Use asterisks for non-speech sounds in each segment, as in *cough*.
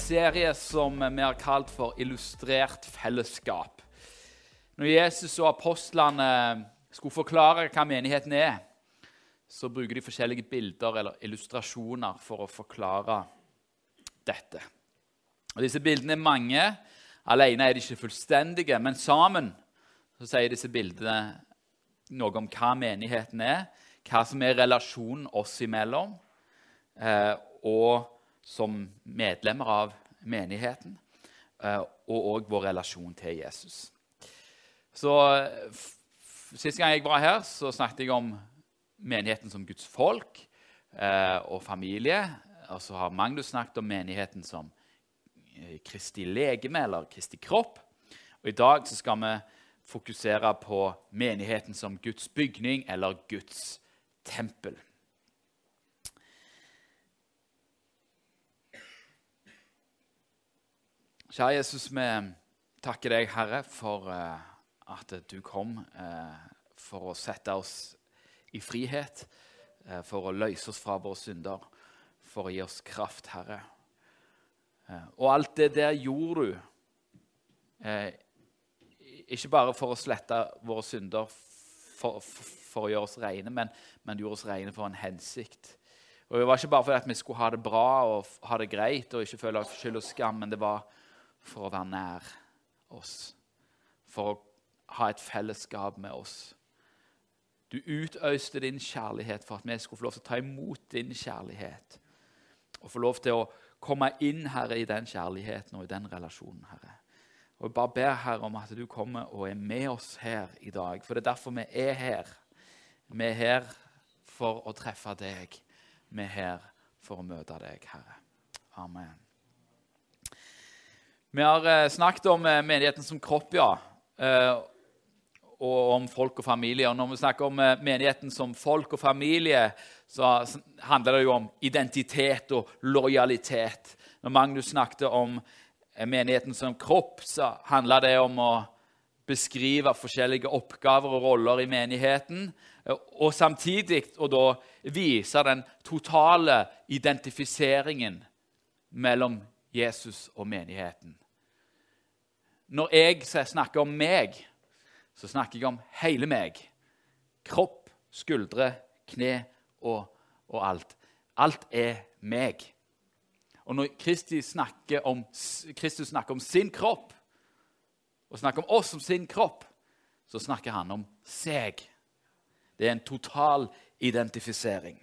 serie som vi har kalt for 'Illustrert fellesskap'. Når Jesus og apostlene skulle forklare hva menigheten er, så bruker de forskjellige bilder eller illustrasjoner for å forklare dette. Og disse bildene er mange. Alene er de ikke fullstendige, men sammen så sier disse bildene noe om hva menigheten er, hva som er relasjonen oss imellom, eh, og som medlemmer av menigheten, eh, og òg vår relasjon til Jesus. Så Sist gang jeg var her, så snakket jeg om menigheten som Guds folk eh, og familie. Og så har Magnus snakket om menigheten som eh, Kristi legeme, eller Kristi kropp. Og I dag så skal vi fokusere på menigheten som Guds bygning eller Guds tempel. Kjære Jesus, vi takker deg, Herre, for uh, at du kom uh, for å sette oss i frihet, uh, for å løse oss fra våre synder, for å gi oss kraft, Herre. og alt det der gjorde du, ikke bare for å slette våre synder, for, for, for å gjøre oss rene, men, men gjorde oss rene for en hensikt. Og Det var ikke bare fordi vi skulle ha det bra og ha det greit og ikke føle skyld og skam, men det var for å være nær oss, for å ha et fellesskap med oss. Du utøste din kjærlighet for at vi skulle få lov til å ta imot din kjærlighet. Og få lov til å komme inn Herre, i den kjærligheten og i den relasjonen. Herre. Og Jeg bare ber Herre om at du kommer og er med oss her i dag. For det er derfor vi er her. Vi er her for å treffe deg. Vi er her for å møte deg, Herre. Amen. Vi har eh, snakket om eh, menigheten som kropp, ja. Eh, og om folk og familie. Og når vi snakker om menigheten som folk og familie, så handler det jo om identitet og lojalitet. Når Magnus snakket om menigheten som kropp, så handler det om å beskrive forskjellige oppgaver og roller i menigheten. Og samtidig og da vise den totale identifiseringen mellom Jesus og menigheten. Når jeg snakker om meg, så snakker jeg om hele meg. Kropp, skuldre, kne og, og alt. Alt er meg. Og når snakker om, Kristus snakker om sin kropp, og snakker om oss som sin kropp, så snakker han om seg. Det er en total identifisering.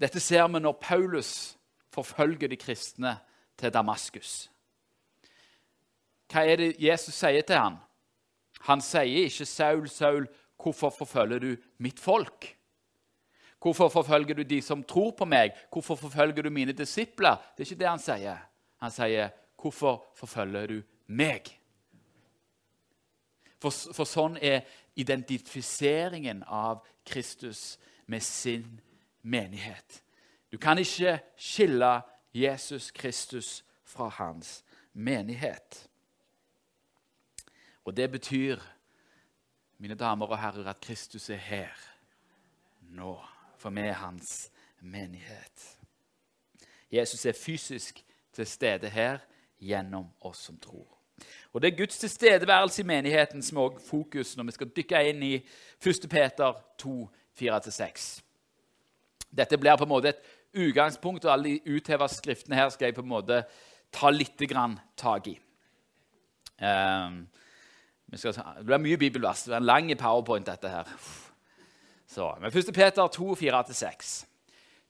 Dette ser vi når Paulus forfølger de kristne til Damaskus hva er det Jesus sier til ham? Han sier ikke 'Saul, Saul, hvorfor forfølger du mitt folk?' Hvorfor forfølger du de som tror på meg? Hvorfor forfølger du mine disipler? Det er ikke det han sier. Han sier, 'Hvorfor forfølger du meg?' For, for sånn er identifiseringen av Kristus med sin menighet. Du kan ikke skille Jesus Kristus fra hans menighet. Og det betyr, mine damer og herrer, at Kristus er her nå, for vi er hans menighet. Jesus er fysisk til stede her gjennom oss som tror. Og Det er Guds tilstedeværelse i menigheten som er fokus når vi skal dykke inn i 1. Peter 2, 4-6. Dette blir på en måte et utgangspunkt, og alle de utheva skriftene her skal jeg på en måte ta litt tak i. Um, skal, det blir mye bibelvers. Det er en lang powerpoint, dette her. Så, men 1. Peter 2, 4-6.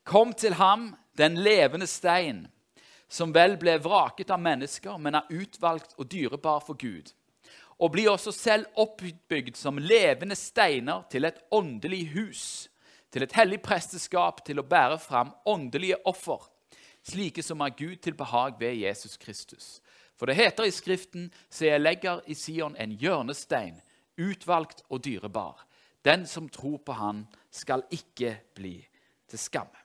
Kom til ham, den levende stein, som vel ble vraket av mennesker, men er utvalgt og dyrebar for Gud. Og bli også selv oppbygd som levende steiner til et åndelig hus, til et hellig presteskap, til å bære fram åndelige offer, slike som er Gud til behag ved Jesus Kristus. For det heter i Skriften, se, jeg legger i Sion en hjørnestein, utvalgt og dyrebar. Den som tror på Han, skal ikke bli til skamme.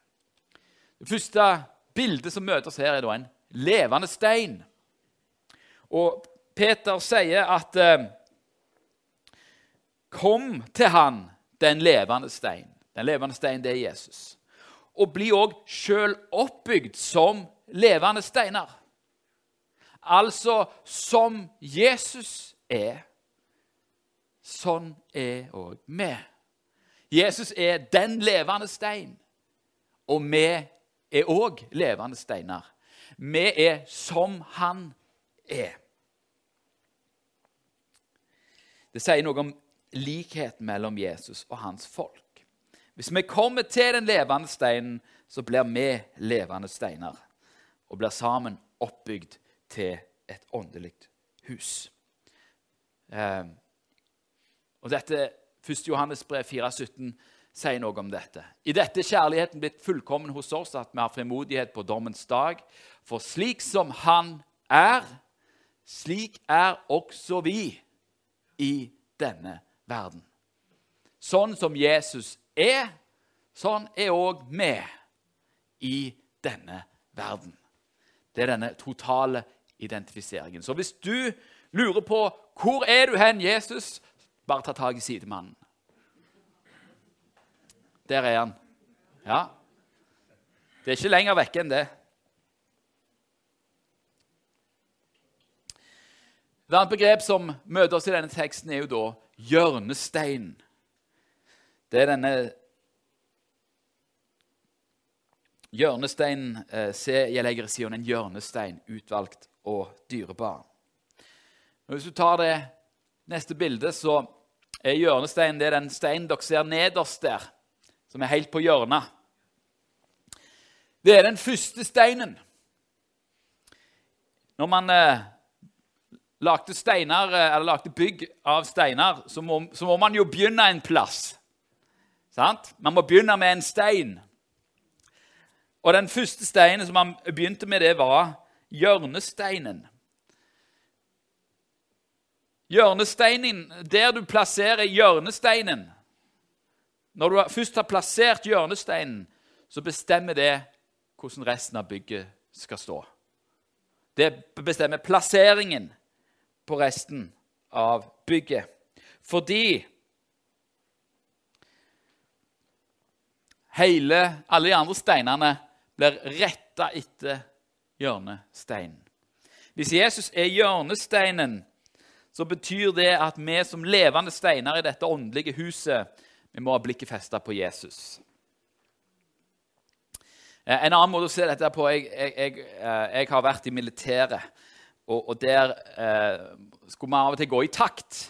Det første bildet som møtes her, er en levende stein. Og Peter sier at eh, Kom til Han, den levende stein. Den levende stein, det er Jesus. Og bli òg sjøl oppbygd som levende steiner. Altså som Jesus er. Sånn er òg vi. Jesus er den levende stein, og vi er òg levende steiner. Vi er som han er. Det sier noe om likheten mellom Jesus og hans folk. Hvis vi kommer til den levende steinen, så blir vi levende steiner og blir sammen oppbygd til et åndelig hus. Eh, og dette 1. Johannes brev 4,17 sier noe om dette. I dette er kjærligheten blitt fullkommen hos oss, at vi har frimodighet på dommens dag. For slik som Han er, slik er også vi i denne verden. Sånn som Jesus er, sånn er òg vi i denne verden. Det er denne totale identifiseringen. Så hvis du lurer på hvor er du hen, Jesus, bare ta tak i sidemannen. Der er han. Ja. Det er ikke lenger vekke enn det. Et annet begrep som møter oss i denne teksten, er jo da hjørnestein. Det er denne hjørnesteinen eh, Se, jeg legger i Sion en hjørnestein, utvalgt og dyrebar. Hvis du tar det neste bildet, så er hjørnesteinen det er den steinen dere ser nederst der, som er helt på hjørnet. Det er den første steinen. Når man eh, lagde, steiner, eh, lagde bygg av steiner, så må, så må man jo begynne en plass. Sant? Man må begynne med en stein. Og Den første steinen som man begynte med, det var hjørnesteinen. Hjørnesteinen, Der du plasserer hjørnesteinen Når du først har plassert hjørnesteinen, så bestemmer det hvordan resten av bygget skal stå. Det bestemmer plasseringen på resten av bygget. Fordi hele, alle de andre steinene blir retta etter hjørnesteinen. Hvis Jesus er hjørnesteinen, så betyr det at vi som levende steiner i dette åndelige huset vi må ha blikket festa på Jesus. Eh, en annen måte å se dette på Jeg, jeg, jeg, eh, jeg har vært i militæret, og, og der eh, skulle man av og til gå i takt.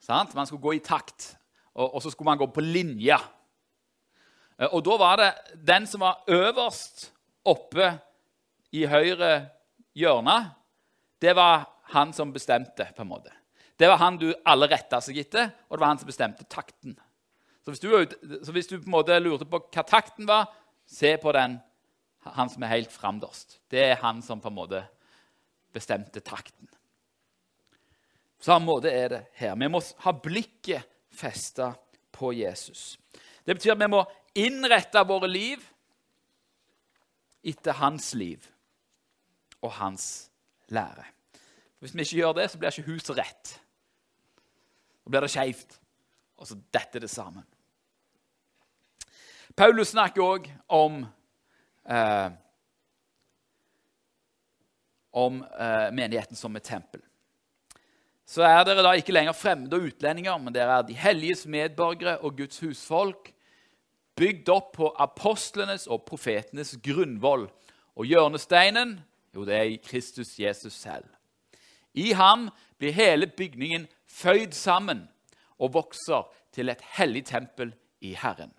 Sant? Man skulle gå i takt, og, og så skulle man gå på linje. Eh, og da var det den som var øverst oppe i høyre hjørne, det var han som bestemte. på en måte. Det var han du alle retta seg etter, og det var han som bestemte takten. Så hvis, du, så hvis du, på en måte lurte på hva takten var, se på den, han som er helt framdørst. Det er han som på en måte bestemte takten. På samme måte er det her. Vi må ha blikket festa på Jesus. Det betyr at vi må innrette våre liv etter hans liv og hans lære. Hvis vi ikke gjør det, så blir ikke huset rett. Da blir det skeivt, og så detter det sammen. Paulus snakker òg om eh, om eh, menigheten som et tempel. Så er dere da ikke lenger fremmede og utlendinger, men dere er de helliges medborgere og Guds husfolk, bygd opp på apostlenes og profetenes grunnvoll. Og hjørnesteinen, jo, det er i Kristus Jesus selv. I ham blir hele bygningen føyd sammen og vokser til et hellig tempel i Herren.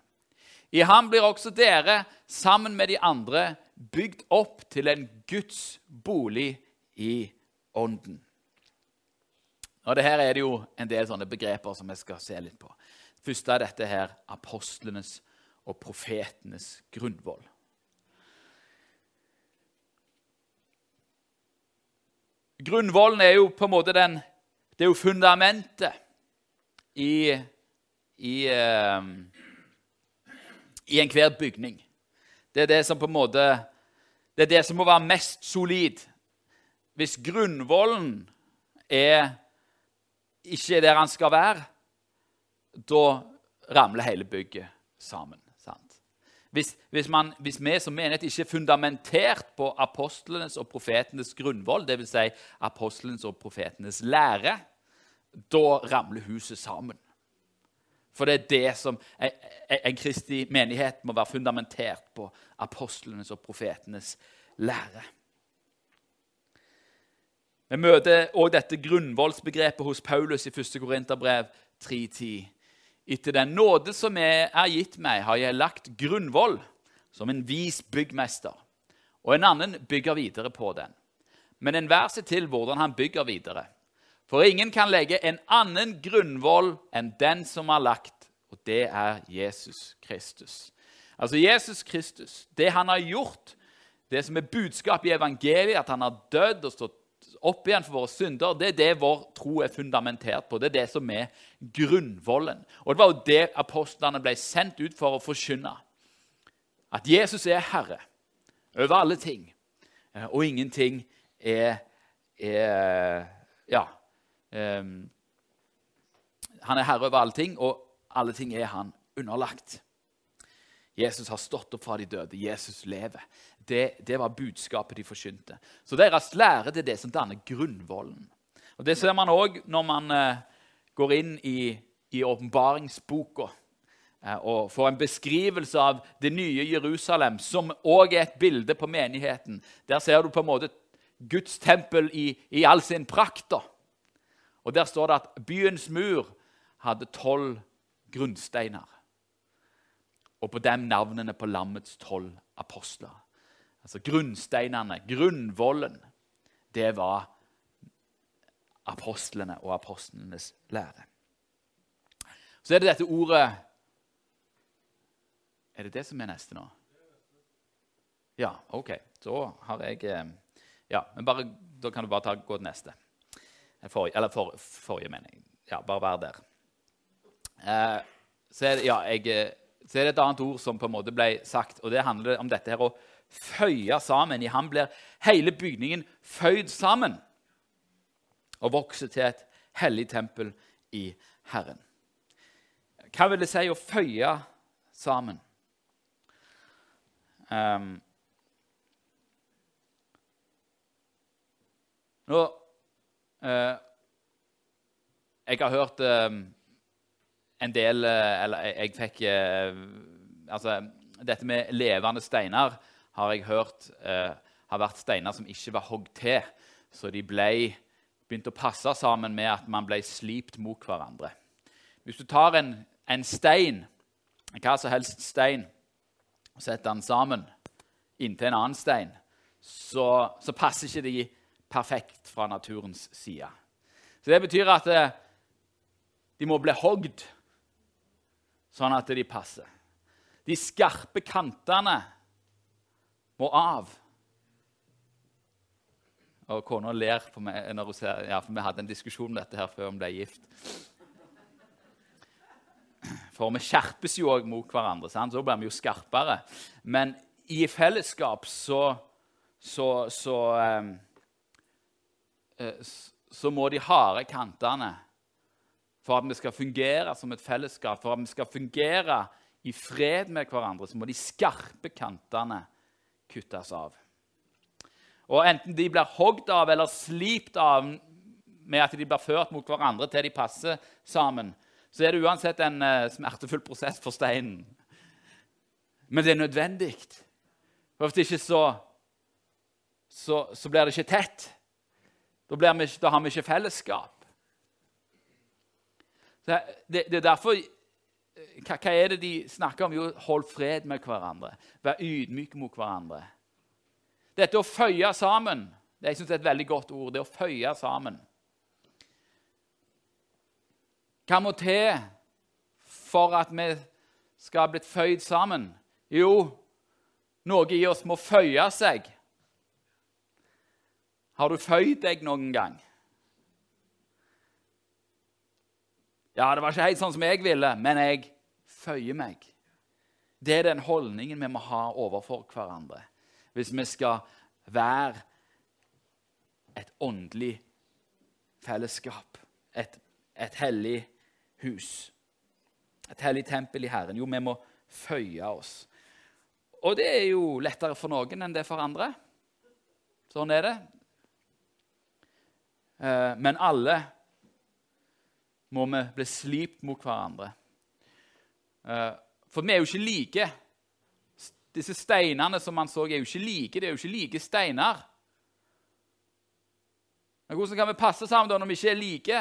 I ham blir også dere, sammen med de andre, bygd opp til en Guds bolig i ånden. Og det Her er det jo en del sånne begreper som vi skal se litt på. Først er dette her apostlenes og profetenes grunnvoll. Grunnvollen er jo på en måte den, det er jo fundamentet i, i, uh, i enhver bygning. Det er det som på en måte det er det som må være mest solid. Hvis grunnvollen er ikke der han skal være, da ramler hele bygget sammen. Hvis, hvis, man, hvis vi som menighet ikke er fundamentert på apostlenes og profetenes grunnvoll, dvs. Si apostlenes og profetenes lære, da ramler huset sammen. For det er det som en kristig menighet må være fundamentert på apostlenes og profetenes lære. Vi møter også dette grunnvoldsbegrepet hos Paulus i 1. Korinterbrev 3.10. Etter den nåde som er gitt meg, har jeg lagt grunnvoll som en vis byggmester, og en annen bygger videre på den. Men enhver ser til hvordan han bygger videre. For ingen kan legge en annen grunnvoll enn den som er lagt, og det er Jesus Kristus. Altså Jesus Kristus, det han har gjort, det som er budskapet i evangeliet, at han har dødd og stått opp igjen for våre synder, det er det vår tro er fundamentert på. Det er det som er grunnvollen. Og Det var jo det apostlene ble sendt ut for å forkynne. At Jesus er herre over alle ting, eh, og ingenting er, er Ja. Um, han er herre over alle ting, og alle ting er han underlagt. Jesus har stått opp fra de døde. Jesus lever. Det, det var budskapet de forkynte. Så deres lære det er det som danner grunnvollen. Og Det ser man òg når man eh, går inn i åpenbaringsboka eh, og får en beskrivelse av det nye Jerusalem, som òg er et bilde på menigheten. Der ser du på en måte Guds tempel i, i all sin prakt. Da. Og Der står det at byens mur hadde tolv grunnsteiner. Og på dem navnene på lammets tolv apostler. Altså grunnsteinene, grunnvollen, det var apostlene og apostlenes lære. Så er det dette ordet Er det det som er neste nå? Ja, OK. Da har jeg eh, Ja, men bare, da kan du bare ta, gå til neste. For, eller for, forrige, mening. Ja, bare vær der. Eh, så, er det, ja, jeg, eh, så er det et annet ord som på en måte ble sagt, og det handler om dette her å føye sammen. I ham blir hele bygningen føyd sammen og vokser til et hellig tempel i Herren. Hva vil det si å føye sammen? Um, nå uh, Jeg har hørt uh, en del uh, Eller jeg, fikk Altså, dette med levende steiner har jeg hørt eh, har vært steiner som ikke var hogd til. Så de ble, begynte å passe sammen med at man ble slipt mot hverandre. Hvis du tar en, en stein, hva som helst stein, og setter den sammen inntil en annen stein, så, så passer ikke de perfekt fra naturens side. Så Det betyr at eh, de må bli hogd sånn at de passer. De skarpe kantene må av. Og kona ler på meg når hun ser Ja, for vi hadde en diskusjon om dette her før vi ble gift. For vi skjerpes jo òg mot hverandre, sant? så blir vi jo skarpere. Men i fellesskap så så, så, um, så må de harde kantene for at vi skal fungere som et fellesskap, for at vi skal fungere i fred med hverandre, så må de skarpe kantene kuttes av. Og Enten de blir hogd av eller slipt av med at de blir ført mot hverandre til de passer sammen, så er det uansett en uh, smertefull prosess for steinen. Men det er nødvendig. For Hvis ikke så, så, så blir det ikke tett. Da, vi, da, har vi ikke fellesskap. Det, det, er derfor hva, hva, er det de snakker om? Jo, hold fred med hverandre. Vær ydmyk mot hverandre. Dette å føye sammen det jeg synes er et veldig godt ord. Det å føye sammen. Hva må til for at vi skal ha blitt føyd sammen? Jo, noe i oss må føye seg. Har du føyd deg noen gang? Ja, det var ikke helt sånn som jeg ville, men jeg føyer meg. Det er den holdningen vi må ha overfor hverandre hvis vi skal være et åndelig fellesskap, et, et hellig hus. Et hellig tempel i Herren. Jo, vi må føye oss. og det er jo lettere for noen enn det for andre. Sånn er det. Eh, men alle må vi bli slipt mot hverandre. Eh, for vi er jo ikke like. Disse steinene som man så, er jo ikke like. Det er jo ikke like steiner. Men hvordan kan vi passe sammen da når vi ikke er like?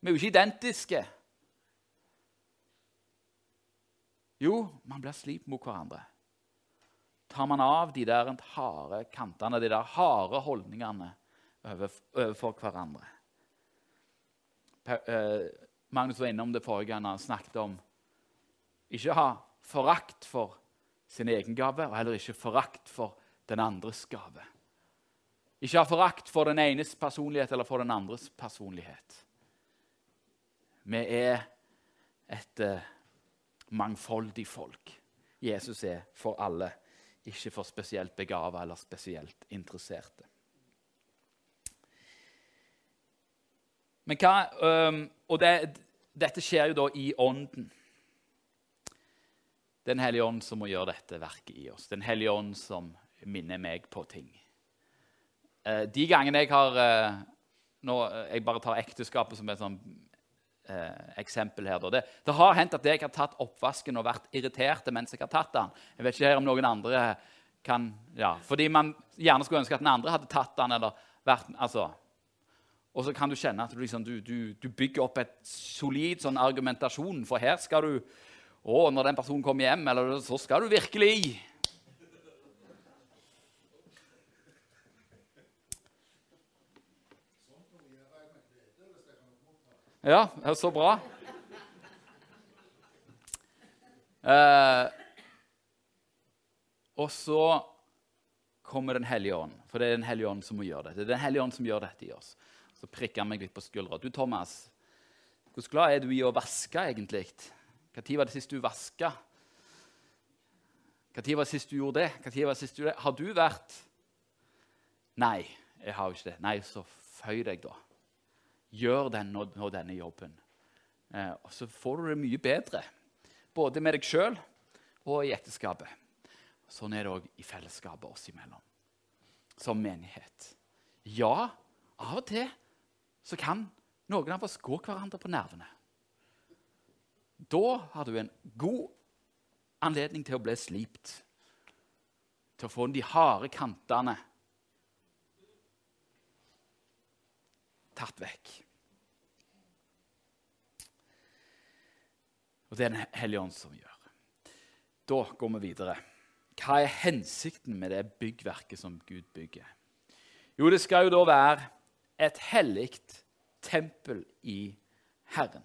Vi er jo ikke identiske. Jo, man blir slipt mot hverandre. Tar man av de der harde kantene, de der harde holdningene overfor hverandre. Eh, Magnus var innom det forrige gang han snakket om ikke ha forakt for sin egen gave, og heller ikke forakt for den andres gave. Ikke ha forakt for den enes personlighet eller for den andres personlighet. Vi er et uh, mangfoldig folk. Jesus er for alle, ikke for spesielt begava eller spesielt interesserte. Men hva, og det, dette skjer jo da i Ånden. Den hellige ånd som må gjøre dette verket i oss. Den hellige ånd som minner meg på ting. Uh, de gangene jeg har uh, nå, Jeg bare tar ekteskapet som et sånn, uh, eksempel her. Det, det, har hendt at jeg har tatt oppvasken og vært irritert mens jeg har tatt den. Jeg vet ikke om noen andre kan ja, Fordi man gjerne skulle ønske at den andre hadde tatt den. eller vært, altså, og så kan du kjenne at du, liksom, du, du, du bygger opp et solid sånn argumentasjon, for her skal du Å, når den personen kommer hjem, eller så skal du virkelig Ja, det er så bra. Eh, og så kommer Den hellige ånd, for det er Den hellige ånd som må gjøre det. Det er Den hellige ånd som gjør dette i oss. Så prikker han meg litt på skuldra. Du, Thomas, hvor glad er du i å vaske, egentlig? Når var det sist du vaska? Når var det sist du gjorde det? Når var det sist du det? Har du vært Nei, jeg har jo ikke det. Nei, så føy deg, da. Gjør den og, og denne jobben. Eh, og så får du det mye bedre, både med deg sjøl og i ekteskapet. Sånn er det òg i fellesskapet oss imellom, som menighet. Ja, av og til så kan noen av oss gå hverandre på nervene. Da har du en god anledning til å bli slipt, til å få de harde kantene tatt vekk. Og det er Den hellige ånd som gjør. Da går vi videre. Hva er hensikten med det byggverket som Gud bygger? Jo, det skal jo da være et hellig tempel i Herren.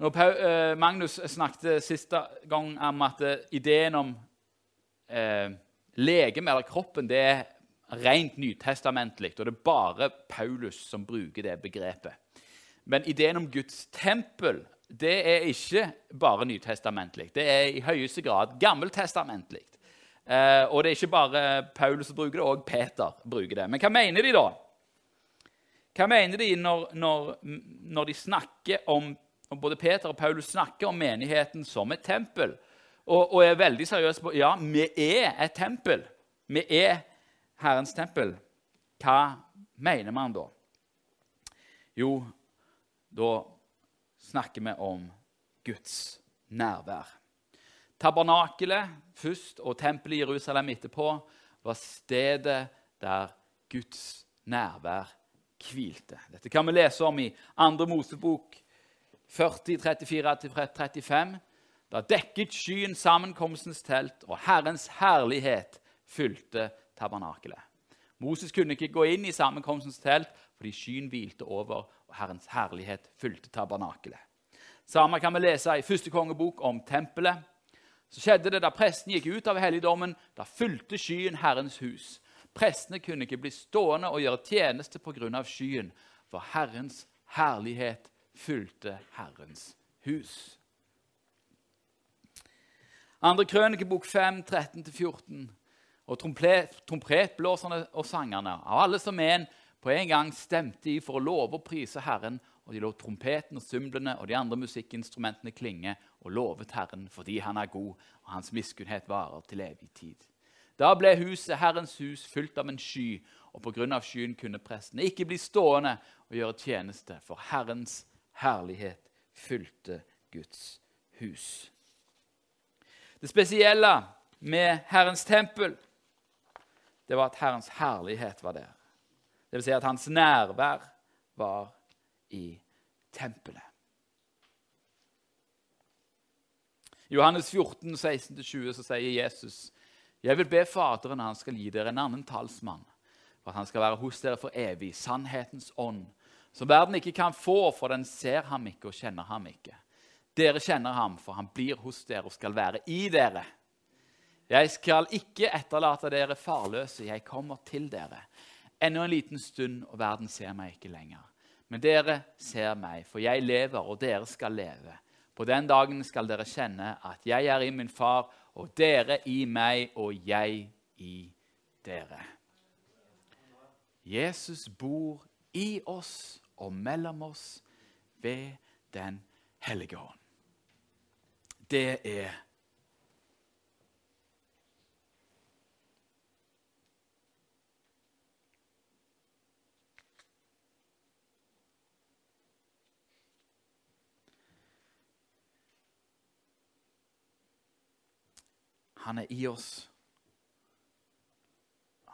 Når eh, Magnus snakket siste gang om at eh, ideen om eh, legeme eller kroppen det er rent nytestamentlig, og det er bare Paulus som bruker det begrepet. Men ideen om Guds tempel det er ikke bare nytestamentlig. Det er i høyeste grad gammeltestamentlig. Eh, og det er ikke bare Paulus som bruker det, òg Peter bruker det. Men hva mener de, da? Hva mener de når, når, når de snakker om og Både Peter og Paulus snakker om menigheten som et tempel og, og er veldig seriøse på ja, vi er et tempel. Vi er Herrens tempel. Hva mener man da? Jo, da snakker vi om Guds nærvær. Tabernakelet først og tempelet i Jerusalem etterpå var stedet der Guds nærvær hvilte. Dette kan vi lese om i 2. Mosebok 40, 34-35. Da dekket skyen sammenkomstens telt, og Herrens herlighet fylte tabernakelet. Moses kunne ikke gå inn i sammenkomstens telt fordi skyen hvilte over, og Herrens herlighet fylte tabernakelet. Samme kan vi lese i første kongebok om tempelet. Så skjedde det da presten gikk ut av helligdommen. Da fulgte skyen Herrens hus. Prestene kunne ikke bli stående og gjøre tjeneste pga. skyen, for Herrens herlighet fulgte Herrens hus. Andre krønikebok 5, 13-14. Og trompetblåserne og sangerne, av alle som en, på en gang stemte i for å love og prise Herren, og de lot trompeten og symblene og de andre musikkinstrumentene klinge, og lovet Herren fordi han er god, og hans miskunnhet varer til evig tid. Da ble huset, Herrens hus, fylt av en sky, og pga. skyen kunne prestene ikke bli stående og gjøre tjeneste, for Herrens herlighet fylte Guds hus. Det spesielle med Herrens tempel det var at Herrens herlighet var der. Det vil si at hans nærvær var i tempelet. I Johannes 14, 16-20 så sier Jesus jeg vil be Faderen han skal gi dere en annen talsmann, for at han skal være hos dere for evig, sannhetens ånd, som verden ikke kan få, for den ser ham ikke og kjenner ham ikke. Dere kjenner ham, for han blir hos dere og skal være i dere. Jeg skal ikke etterlate dere farløse, jeg kommer til dere. Ennå en liten stund, og verden ser meg ikke lenger. Men dere ser meg, for jeg lever, og dere skal leve. På den dagen skal dere kjenne at jeg er i min far, og dere i meg, og jeg i dere. Jesus bor i oss og mellom oss ved Den hellige ånd. Det er Han er i oss.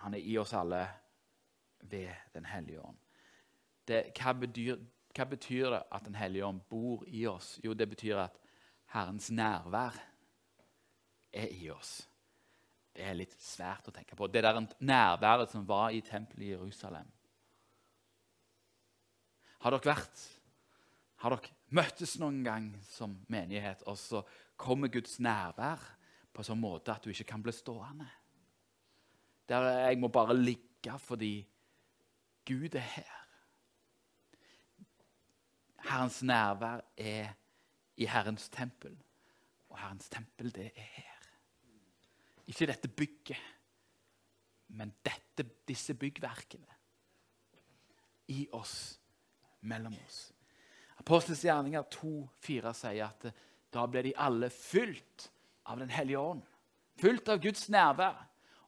Han er i oss alle ved Den hellige ånd. Hva, betyr, hva, betyr, det at Den hellige ånd bor i oss? Jo, det betyr at Herrens nærvær er i oss. Det er litt svært å tenke på. Det der nærværet som var i tempelet i Jerusalem. Har dere vært Har dere møttes noen gang som menighet, og så kommer Guds nærvær på en sånn måte at du ikke kan bli stående? Der jeg må bare ligge fordi Gud er her. Herrens nærvær er i Herrens tempel, og Herrens tempel, det er her. Ikke dette bygget, men dette, disse byggverkene. I oss, mellom oss. Apostelens gjerninger 2,4 sier at da ble de alle fylt av Den hellige ånd. Fylt av Guds nærvær.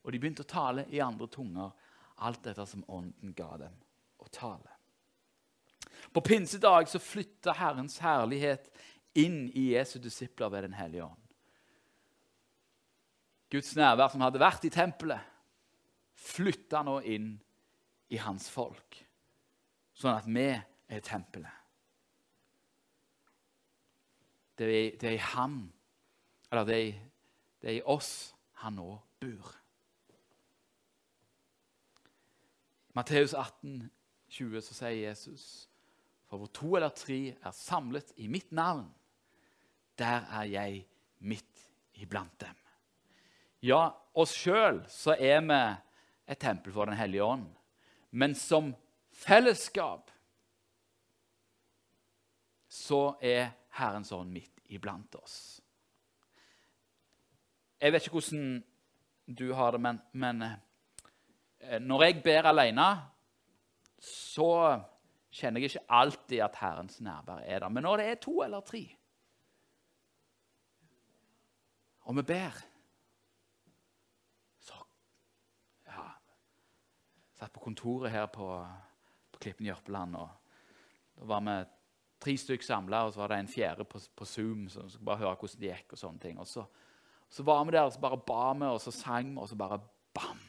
Og de begynte å tale i andre tunger alt etter som Ånden ga dem å tale. På pinsedag så flytta Herrens herlighet inn i Jesu disipler ved Den hellige ånd. Guds nærvær som hadde vært i tempelet, flytta nå inn i hans folk, sånn at vi er tempelet. Det er, det er i han, eller det er, det er i oss, han nå bor. Matteus 18, 20, så sier Jesus For hvor to eller tre er samlet i mitt navn, der er jeg midt iblant dem. Ja, oss sjøl så er vi et tempel for Den hellige ånd. Men som fellesskap så er Herrens ånd midt iblant oss. Jeg vet ikke hvordan du har det, men, men Eh, når jeg ber alene, så kjenner jeg ikke alltid at Herrens nærvær er der. Men når det er to eller tre, og vi ber Så Ja Satt på kontoret her på, på Klippen Jørpeland, og da var vi tre stykker samla, og så var det en fjerde på, på Zoom som skulle bare høre hvordan det gikk. og sånne ting. Og så, så var vi der, og så bare ba vi, og så sang vi, og så bare bam!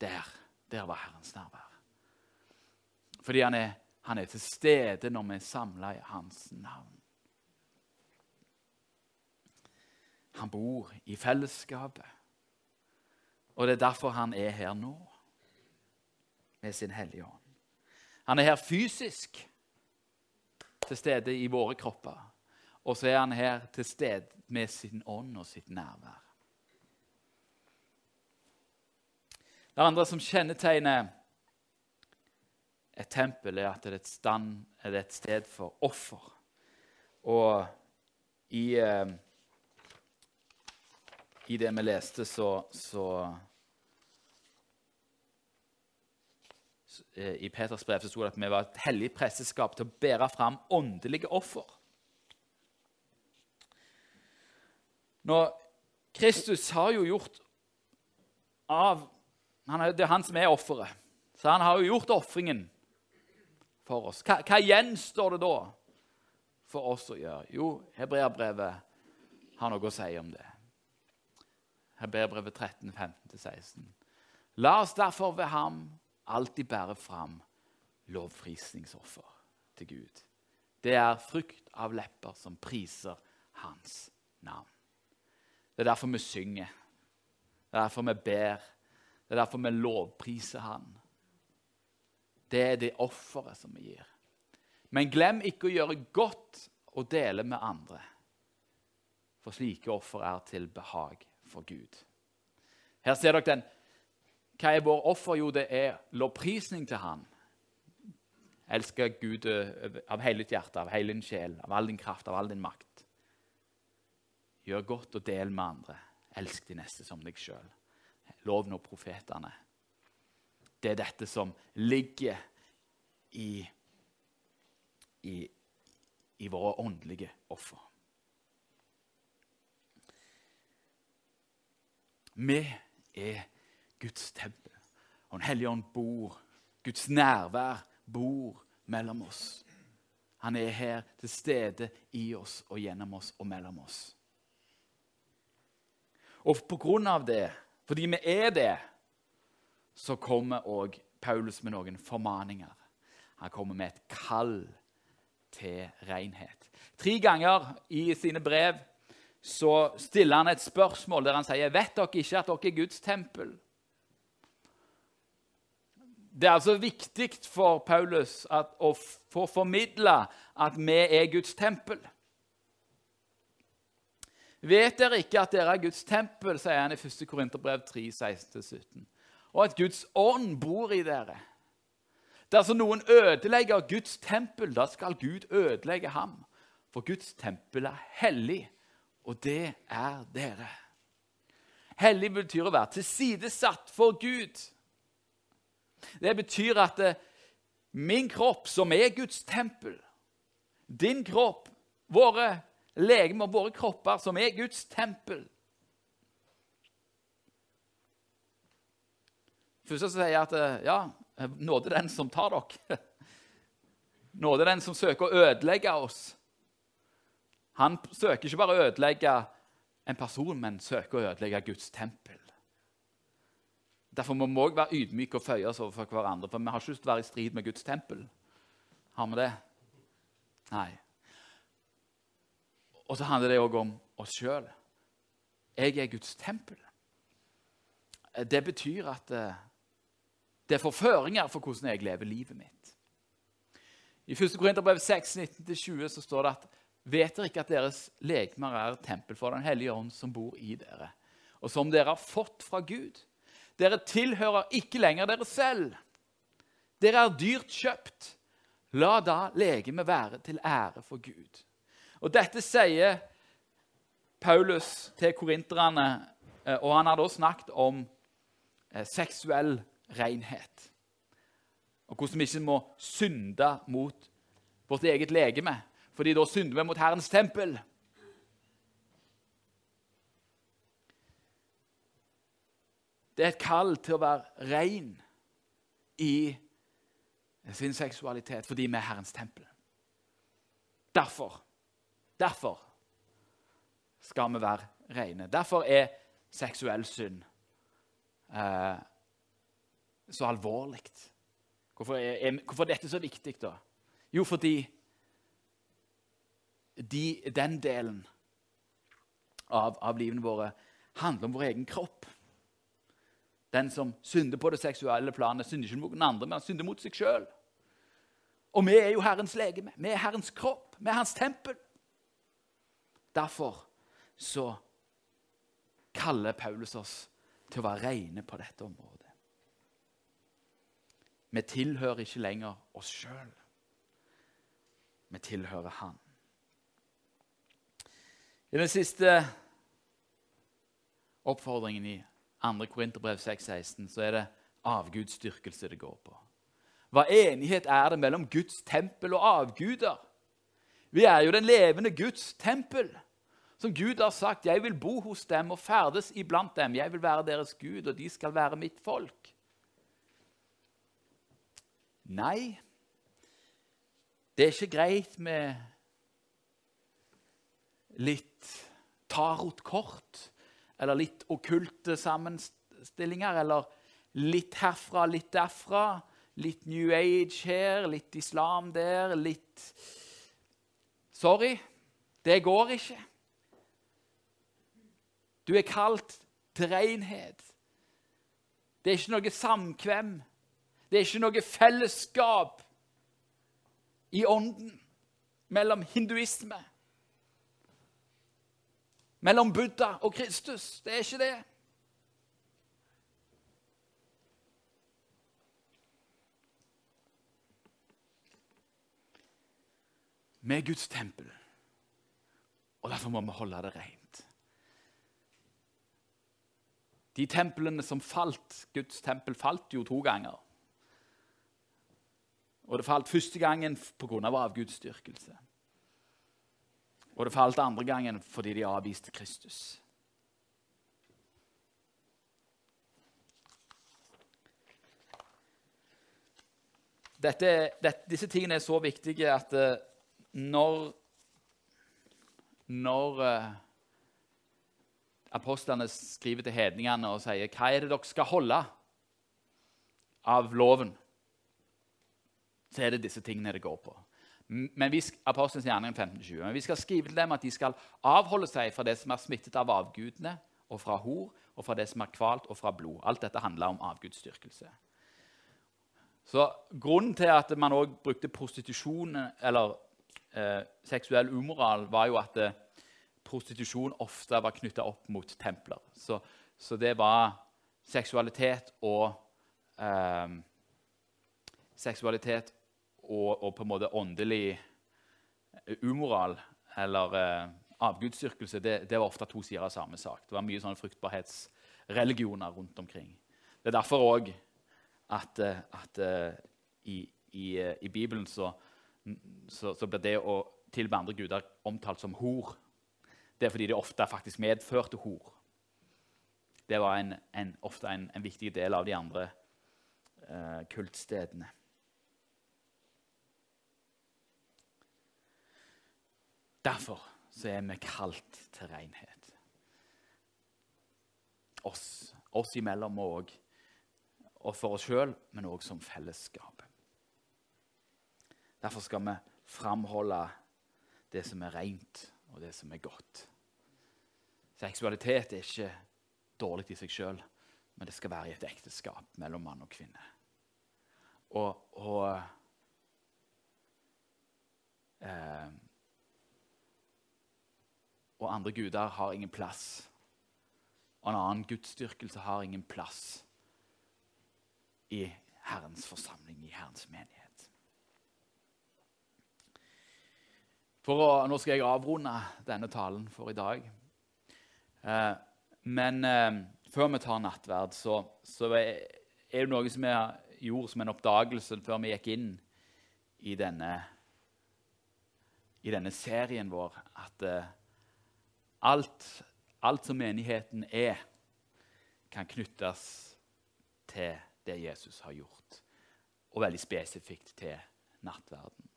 Der, der var Herrens nærvær. Fordi han er, han er til stede når vi er samla i hans navn. Han bor i fellesskapet. Og det er derfor han er her nå, med sin Hellige Ånd. Han er her fysisk til stede i våre kropper. Og så er han her til stede med sin ånd og sitt nærvær. Det andre som kjennetegner et tempel, er at det er et, stand, er et sted for offer. Og i, eh, i det vi leste, så, så eh, I Peters brev så sto det at vi var et hellig presteskap til å bære fram åndelige offer. Når Kristus har jo gjort av han, Det er han som er offeret. Så han har jo gjort ofringen for oss. Hva, hva gjenstår det da for oss å gjøre? Jo, Hebreabrevet har noe å si om det. Hebreabrevet 13, 15-16. La oss derfor ved ham alltid bære fram lovprisningsoffer til Gud. Det er frukt av lepper som priser hans navn. Det er derfor vi synger. Det er derfor vi ber. Det er derfor vi lovpriser Han. Det er det offeret som vi gir. Men glem ikke å gjøre godt og dele med andre. For slike offer er til behag for Gud. Her ser dere den. Hva er vår offer? Jo, det er lovprisning til Han. Elsker Gud eh, av hele ditt hjerte, av hele din sjel, av all din kraft, av all din makt. Gjør godt og del med andre. Elsk de neste som deg sjøl. Lov nå profetene. Det er dette som ligger i, i, i våre åndelige offer. Vi er Guds tempel, og Den hellige ånd bor. Guds nærvær bor mellom oss. Han er her til stede i oss og gjennom oss og mellom oss. Og på grunn av det, fordi vi er det, så kommer òg Paulus med noen formaninger. Han kommer med et kall til renhet. Tre ganger i sine brev så stiller han et spørsmål der han sier vet dere ikke at dere er Guds tempel. Det er altså viktig for Paulus at, å få formidla at vi er Guds tempel. Vet dere ikke at dere er Guds tempel, sier han i 1. Korinterbrev 3, 16-17. Og at Guds ånd bor i dere. Dersom noen ødelegger Guds tempel, da skal Gud ødelegge ham. For Guds tempel er hellig, og det er dere. Hellig betyr å være tilsidesatt for Gud. Det betyr at eh, min kropp, som er Guds tempel, din kropp, våre legemer, våre kropper, som er Guds tempel. Først så sier jeg at eh, ja, nåde den som tar dere. *laughs* Nåde den som søker å ødelegge oss. Han søker ikke bare å ødelegge en person, men søker å ødelegge Guds tempel. Derfor må vi òg være ydmyke og føye oss overfor hverandre, for vi har ikke lyst til å være i strid med Guds tempel. Har vi det? Nei. Og så handler det òg om oss sjøl. Jeg er Guds tempel. Det betyr at eh, det får føringer for hvordan jeg lever livet mitt. I 1. Korinterbrev 6, 19-20 så står det at vet dere ikke at deres legemer er tempel for Den hellige ånd som bor i dere, og som dere har fått fra Gud? Dere tilhører ikke lenger dere selv. Dere er dyrt kjøpt. La da legemet være til ære for Gud. Og Dette sier Paulus til korinterne, eh, og han har da snakket om eh, seksuell renhet. Og hvordan vi ikke må synde mot vårt eget legeme, fordi da synder vi mot Herrens tempel. Det er et kall til å være ren i sin seksualitet fordi vi er Herrens tempel. Derfor Derfor skal vi være rene. Derfor er seksuell synd eh, så alvorlig. Hvorfor er, er, hvorfor dette så viktig, da? Jo, fordi de, den delen av, av livene våre handler om vår egen kropp. Den som synder på det seksuelle planet, synder ikke mot noen andre, men han synder mot seg sjøl. Og vi er jo Herrens legeme. Vi er Herrens kropp. Vi er Hans tempel. Derfor så kaller Paulus oss til å være rene på dette området. Vi tilhører ikke lenger oss sjøl. Vi tilhører Han. I den siste oppfordringen i 2. Korinterbrev 6,16 så er det avgudsdyrkelse det går på. Hva enighet er det mellom Guds tempel og avguder? Vi er jo den levende Guds tempel. Som Gud har sagt, 'Jeg vil bo hos dem og ferdes iblant dem.' 'Jeg vil være deres Gud, og de skal være mitt folk.' Nei, det er ikke greit med litt tarotkort eller litt okkulte sammenstillinger eller litt herfra, litt derfra. Litt New Age her, litt islam der, litt Sorry, det går ikke. Du er kalt til renhet. Det er ikke noe samkvem. Det er ikke noe fellesskap i ånden mellom hinduisme Mellom Buddha og Kristus. Det er ikke det. Vi er Guds tempel, og derfor må vi holde det rent. De templene som falt Guds tempel falt jo to ganger. Og det falt første gangen pga. Av avgudsdyrkelse. Og det falt andre gangen fordi de avviste Kristus. Dette, dette, disse tingene er så viktige at uh, når Når uh, apostlene skriver til hedningene og sier hva er det dere skal holde av loven, så er det disse tingene det går på. Men vi, apostlenes gjerning 1520. Men vi skal skrive til dem at de skal avholde seg fra det som er smittet av avgudene, og fra hor, og fra det som er kvalt, og fra blod. Alt dette handler om avgudsdyrkelse. Så Grunnen til at man òg brukte prostitusjon eller eh, seksuell umoral, var jo at eh, prostitusjon ofte var knytta opp mot templer. Så, så, det var seksualitet og eh, Seksualitet og, og, på en måte åndelig umoral eller eh, avgudsdyrkelse det, det, var ofte to sider av samme sak. Det var mye sånne fruktbarhetsreligioner rundt omkring. Det er derfor òg at, eh, at i, i, i, Bibelen så, så, så, blir det å tilbe andre guder omtalt som hor. Det er fordi det ofte faktisk medførte hor. Det var en, en, ofte en, en, viktig del av de andre uh, kultstedene. Derfor er vi kalt til renhet. Oss, oss imellom og, Og for oss sjøl, men òg som fellesskap. Derfor skal vi framholde det som er rent, og det som er godt. Seksualitet er ikke dårlig i seg sjøl, men det skal være i et ekteskap mellom mann og kvinne. Og, og eh, og andre guder har ingen plass. Og en annen gudsdyrkelse har ingen plass i Herrens forsamling, i Herrens menighet. Å, nå skal jeg avrunde denne talen for i dag. Eh, men eh, før vi tar nattverd, så, så, er det noe som jeg gjorde som en oppdagelse før vi gikk inn i denne, i denne serien vår. At eh, alt, alt som menigheten er, kan knyttes til det Jesus har gjort, og veldig spesifikt til nattverden.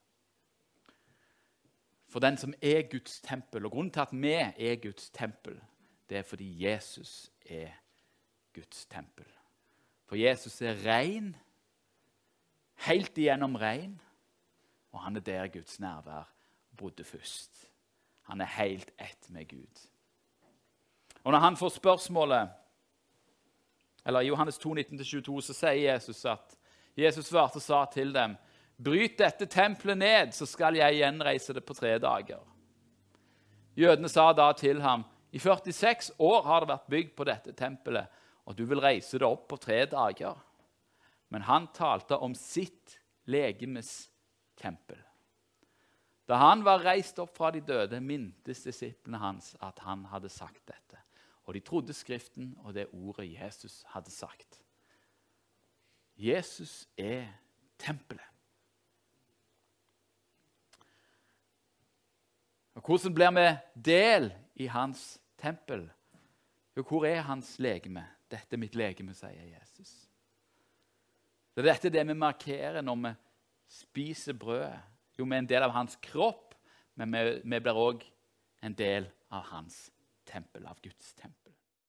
For den som er Guds tempel, og grunnen til at vi er Guds tempel, det er fordi Jesus er Guds tempel. For Jesus er ren, helt igjennom ren, og han er der Guds nærvær bodde først. Han er helt ett med Gud. Og når han får spørsmålet eller I Johannes 2, 19-22 så sier Jesus at Jesus svarte og sa til dem.: Bryt dette tempelet ned, så skal jeg gjenreise det på tre dager. Jødene sa da til ham.: I 46 år har det vært bygd på dette tempelet, og du vil reise det opp på tre dager. Men han talte om sitt legemes tempel. Da han var reist opp fra de døde, mintes disiplene hans at han hadde sagt dette. Og de trodde Skriften og det ordet Jesus hadde sagt. Jesus er tempelet. Og Hvordan blir vi del i hans tempel. Jo, hvor er hans legeme? Dette er mitt legeme, sier Jesus. Dette er det vi markerer når vi spiser brødet. Jo, vi er en del av hans kropp, men vi, vi blir òg en del av hans tempel, av Guds tempel.